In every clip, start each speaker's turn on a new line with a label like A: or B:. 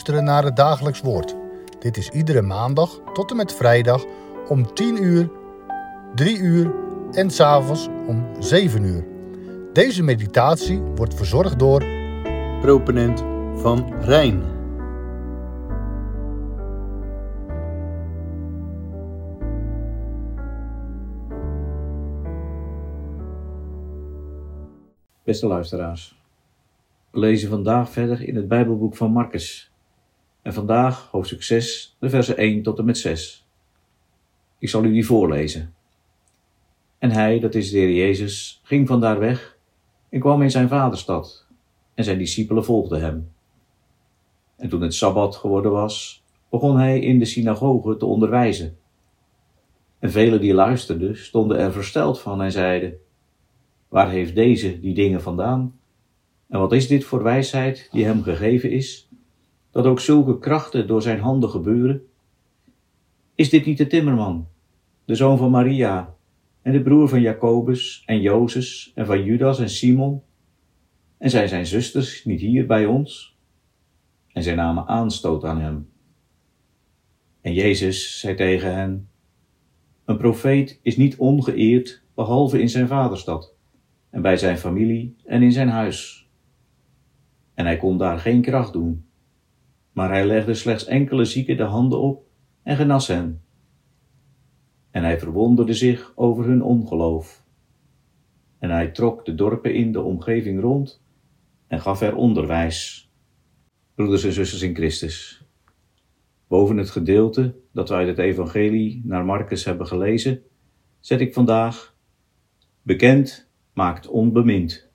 A: luisteren naar het dagelijks woord. Dit is iedere maandag tot en met vrijdag om 10 uur, 3 uur en s'avonds om 7 uur. Deze meditatie wordt verzorgd door
B: proponent van Rijn.
C: Beste luisteraars, we lezen vandaag verder in het Bijbelboek van Marcus. En vandaag hoofdstuk 6, de versen 1 tot en met 6. Ik zal u die voorlezen. En hij, dat is de Heer Jezus, ging vandaar weg en kwam in zijn vaderstad, en zijn discipelen volgden hem. En toen het Sabbat geworden was, begon hij in de synagoge te onderwijzen. En velen die luisterden, stonden er versteld van en zeiden, Waar heeft deze die dingen vandaan? En wat is dit voor wijsheid die hem gegeven is, dat ook zulke krachten door zijn handen gebeuren? Is dit niet de timmerman, de zoon van Maria, en de broer van Jacobus en Jozes en van Judas en Simon? En zijn zijn zusters niet hier bij ons? En zij namen aanstoot aan hem. En Jezus zei tegen hen, Een profeet is niet ongeëerd behalve in zijn vaderstad en bij zijn familie en in zijn huis. En hij kon daar geen kracht doen, maar hij legde slechts enkele zieken de handen op en genas hen. En hij verwonderde zich over hun ongeloof. En hij trok de dorpen in de omgeving rond en gaf er onderwijs. Broeders en zusters in Christus. Boven het gedeelte dat wij het Evangelie naar Marcus hebben gelezen, zet ik vandaag bekend maakt onbemind.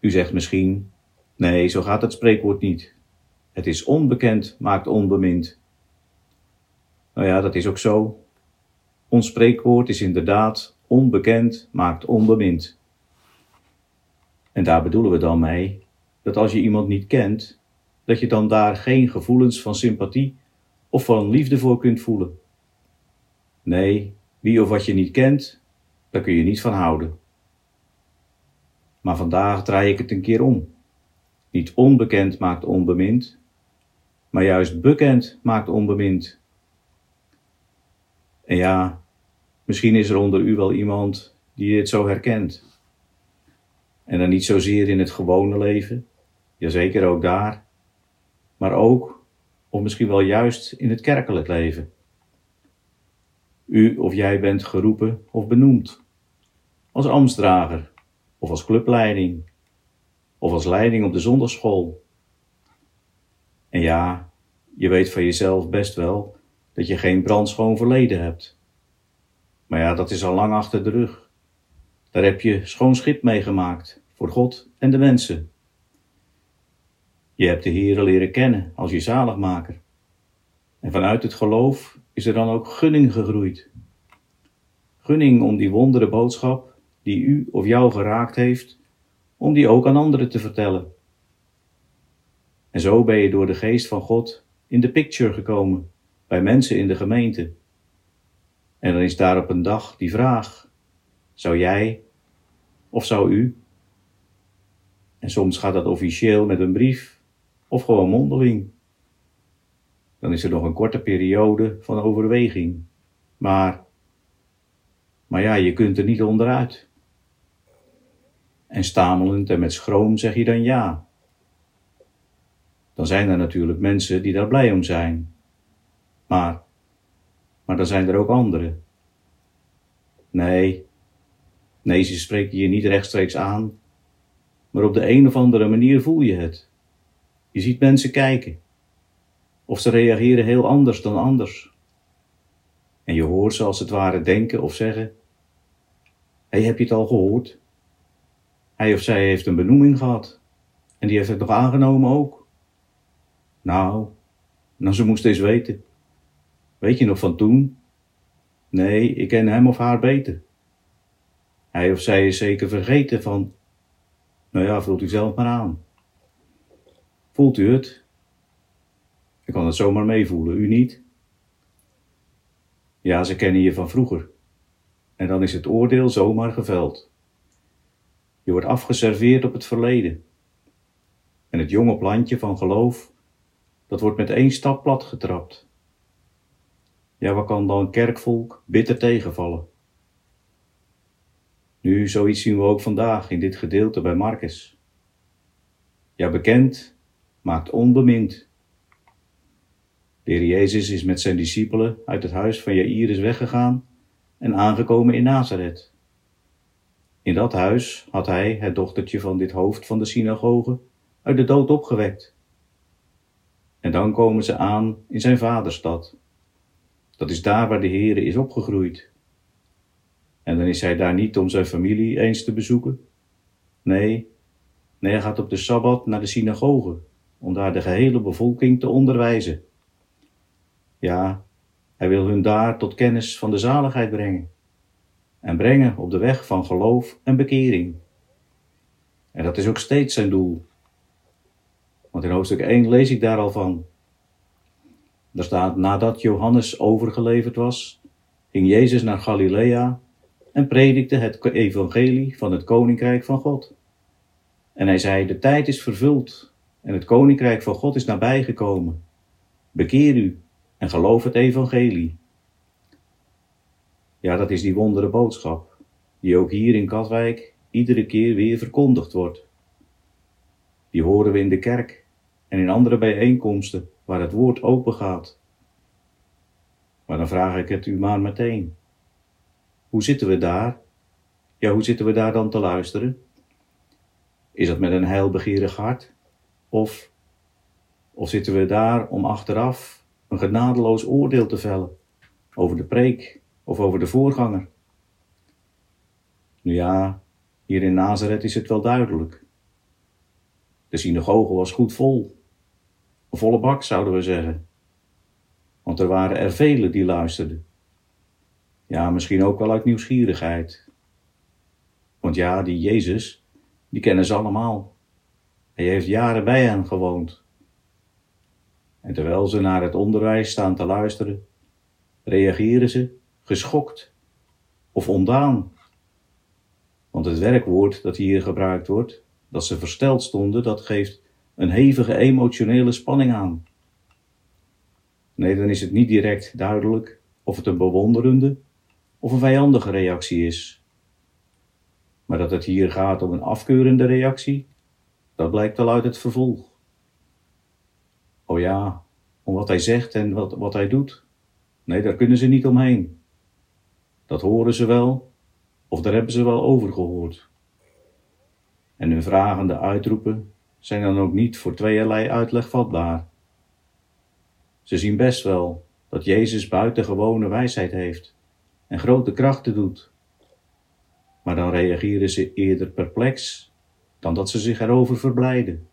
C: U zegt misschien, nee, zo gaat het spreekwoord niet. Het is onbekend maakt onbemind. Nou ja, dat is ook zo. Ons spreekwoord is inderdaad onbekend maakt onbemind. En daar bedoelen we dan mee dat als je iemand niet kent, dat je dan daar geen gevoelens van sympathie of van liefde voor kunt voelen. Nee, wie of wat je niet kent, daar kun je niet van houden. Maar vandaag draai ik het een keer om. Niet onbekend maakt onbemind, maar juist bekend maakt onbemind. En ja, misschien is er onder u wel iemand die dit zo herkent. En dan niet zozeer in het gewone leven, jazeker ook daar, maar ook, of misschien wel juist in het kerkelijk leven. U of jij bent geroepen of benoemd. Als ambtsdrager, of als clubleiding, of als leiding op de zondagschool. En ja, je weet van jezelf best wel dat je geen brandschoon verleden hebt. Maar ja, dat is al lang achter de rug. Daar heb je schoon schip meegemaakt voor God en de mensen. Je hebt de Heere leren kennen als je zaligmaker. En vanuit het geloof is er dan ook gunning gegroeid. Gunning om die wondere boodschap die u of jou geraakt heeft, om die ook aan anderen te vertellen. En zo ben je door de geest van God in de picture gekomen, bij mensen in de gemeente. En dan is daar op een dag die vraag: zou jij of zou u? En soms gaat dat officieel met een brief of gewoon mondeling. Dan is er nog een korte periode van overweging. Maar, maar ja, je kunt er niet onderuit. En stamelend en met schroom zeg je dan ja. Dan zijn er natuurlijk mensen die daar blij om zijn. Maar, maar dan zijn er ook anderen. Nee, nee, ze spreken je niet rechtstreeks aan, maar op de een of andere manier voel je het. Je ziet mensen kijken. Of ze reageren heel anders dan anders. En je hoort ze als het ware denken of zeggen: Hé, heb je het al gehoord? Hij of zij heeft een benoeming gehad. En die heeft het nog aangenomen ook. Nou, nou ze moest eens weten. Weet je nog van toen? Nee, ik ken hem of haar beter. Hij of zij is zeker vergeten van. Nou ja, voelt u zelf maar aan. Voelt u het? Ik kan het zomaar meevoelen, u niet? Ja, ze kennen je van vroeger. En dan is het oordeel zomaar geveld. Je wordt afgeserveerd op het verleden. En het jonge plantje van geloof dat wordt met één stap platgetrapt. Ja, wat kan dan kerkvolk bitter tegenvallen? Nu, zoiets zien we ook vandaag in dit gedeelte bij Marcus. Ja, bekend maakt onbemind. De Jezus is met zijn discipelen uit het huis van Jairus weggegaan en aangekomen in Nazareth. In dat huis had hij het dochtertje van dit hoofd van de synagoge uit de dood opgewekt. En dan komen ze aan in zijn vaderstad. Dat is daar waar de Heere is opgegroeid. En dan is hij daar niet om zijn familie eens te bezoeken. Nee, nee, hij gaat op de Sabbat naar de synagoge, om daar de gehele bevolking te onderwijzen. Ja, hij wil hun daar tot kennis van de zaligheid brengen. En brengen op de weg van geloof en bekering. En dat is ook steeds zijn doel. Want in hoofdstuk 1 lees ik daar al van. Daar staat, nadat Johannes overgeleverd was, ging Jezus naar Galilea en predikte het evangelie van het koninkrijk van God. En hij zei, de tijd is vervuld en het koninkrijk van God is nabijgekomen. Bekeer u en geloof het evangelie. Ja, dat is die wondere boodschap, die ook hier in Katwijk iedere keer weer verkondigd wordt. Die horen we in de kerk en in andere bijeenkomsten waar het woord open gaat. Maar dan vraag ik het u maar meteen. Hoe zitten we daar? Ja, hoe zitten we daar dan te luisteren? Is dat met een heilbegeerig hart? Of, of zitten we daar om achteraf een genadeloos oordeel te vellen over de preek of over de voorganger? Nu ja, hier in Nazareth is het wel duidelijk. De synagoge was goed vol. Volle bak zouden we zeggen. Want er waren er velen die luisterden. Ja, misschien ook wel uit nieuwsgierigheid. Want ja, die Jezus, die kennen ze allemaal. Hij heeft jaren bij hen gewoond. En terwijl ze naar het onderwijs staan te luisteren, reageren ze geschokt of ondaan. Want het werkwoord dat hier gebruikt wordt, dat ze versteld stonden, dat geeft een hevige emotionele spanning aan. Nee, dan is het niet direct duidelijk of het een bewonderende of een vijandige reactie is. Maar dat het hier gaat om een afkeurende reactie, dat blijkt al uit het vervolg. Oh ja, om wat hij zegt en wat, wat hij doet. Nee, daar kunnen ze niet omheen. Dat horen ze wel, of daar hebben ze wel over gehoord. En hun vragende uitroepen zijn dan ook niet voor tweeërlei uitleg vatbaar. Ze zien best wel dat Jezus buitengewone wijsheid heeft en grote krachten doet. Maar dan reageren ze eerder perplex dan dat ze zich erover verblijden.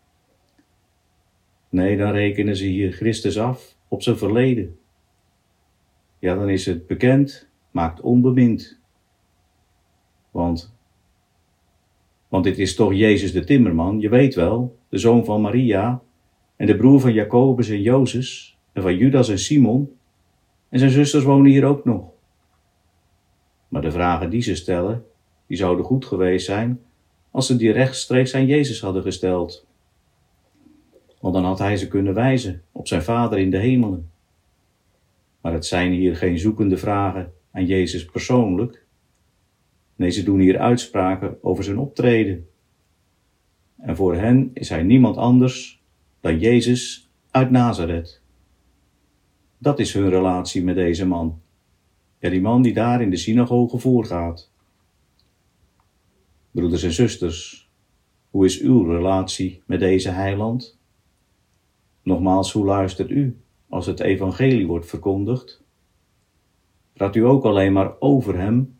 C: Nee, dan rekenen ze hier Christus af op zijn verleden. Ja, dan is het bekend, maakt onbemind. Want, want dit is toch Jezus de timmerman, je weet wel, de zoon van Maria en de broer van Jacobus en Jozef en van Judas en Simon. En zijn zusters wonen hier ook nog. Maar de vragen die ze stellen, die zouden goed geweest zijn als ze die rechtstreeks aan Jezus hadden gesteld. Want dan had hij ze kunnen wijzen op zijn Vader in de hemelen. Maar het zijn hier geen zoekende vragen aan Jezus persoonlijk. Nee, ze doen hier uitspraken over zijn optreden. En voor hen is hij niemand anders dan Jezus uit Nazareth. Dat is hun relatie met deze man. Ja, die man die daar in de synagoge voorgaat. Broeders en zusters, hoe is uw relatie met deze heiland? Nogmaals, hoe luistert u als het evangelie wordt verkondigd? Praat u ook alleen maar over hem,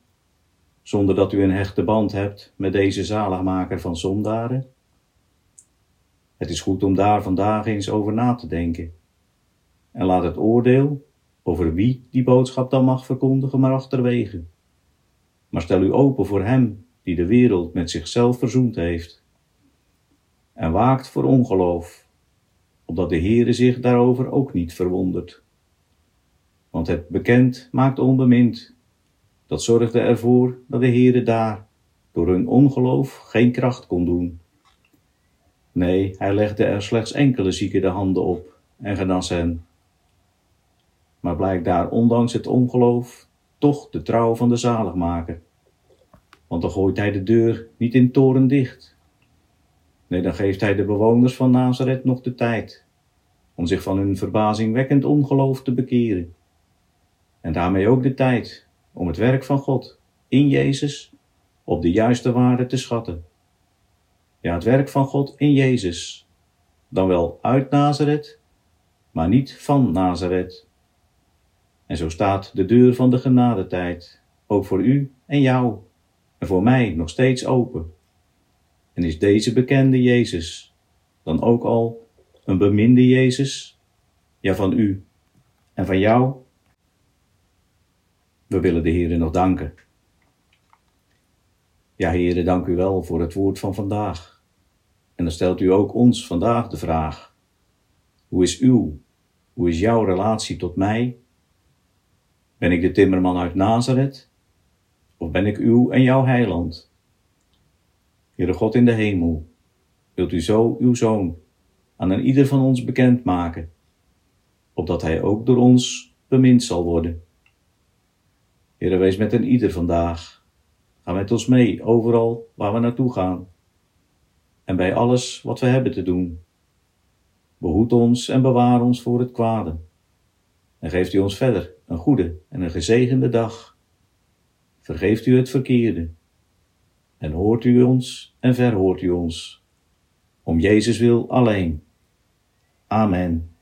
C: zonder dat u een hechte band hebt met deze zaligmaker van zondaren? Het is goed om daar vandaag eens over na te denken. En laat het oordeel over wie die boodschap dan mag verkondigen, maar achterwege. Maar stel u open voor Hem die de wereld met zichzelf verzoend heeft. En waakt voor ongeloof, opdat de Heere zich daarover ook niet verwondert. Want het bekend maakt onbemind. Dat zorgde ervoor dat de Heere daar door hun ongeloof geen kracht kon doen. Nee, hij legde er slechts enkele zieken de handen op en genas hen. Maar blijkt daar ondanks het ongeloof toch de trouw van de zaligmaker. Want dan gooit hij de deur niet in toren dicht. Nee, dan geeft hij de bewoners van Nazareth nog de tijd om zich van hun verbazingwekkend ongeloof te bekeren. En daarmee ook de tijd om het werk van God in Jezus op de juiste waarde te schatten. Ja, het werk van God in Jezus, dan wel uit Nazareth, maar niet van Nazareth. En zo staat de deur van de genadetijd ook voor u en jou en voor mij nog steeds open. En is deze bekende Jezus dan ook al een beminde Jezus? Ja, van u en van jou? We willen de Heer nog danken. Ja, Heere, dank u wel voor het woord van vandaag. En dan stelt u ook ons vandaag de vraag: hoe is uw, hoe is jouw relatie tot mij? Ben ik de timmerman uit Nazareth? Of ben ik uw en jouw heiland? Heere God in de hemel, wilt u zo uw zoon aan een ieder van ons bekend maken, opdat hij ook door ons bemind zal worden. Heere, wees met een ieder vandaag. Ga met ons mee, overal waar we naartoe gaan. En bij alles wat we hebben te doen. Behoed ons en bewaar ons voor het kwade. En geeft u ons verder een goede en een gezegende dag. Vergeeft u het verkeerde. En hoort u ons en verhoort u ons. Om Jezus wil alleen. Amen.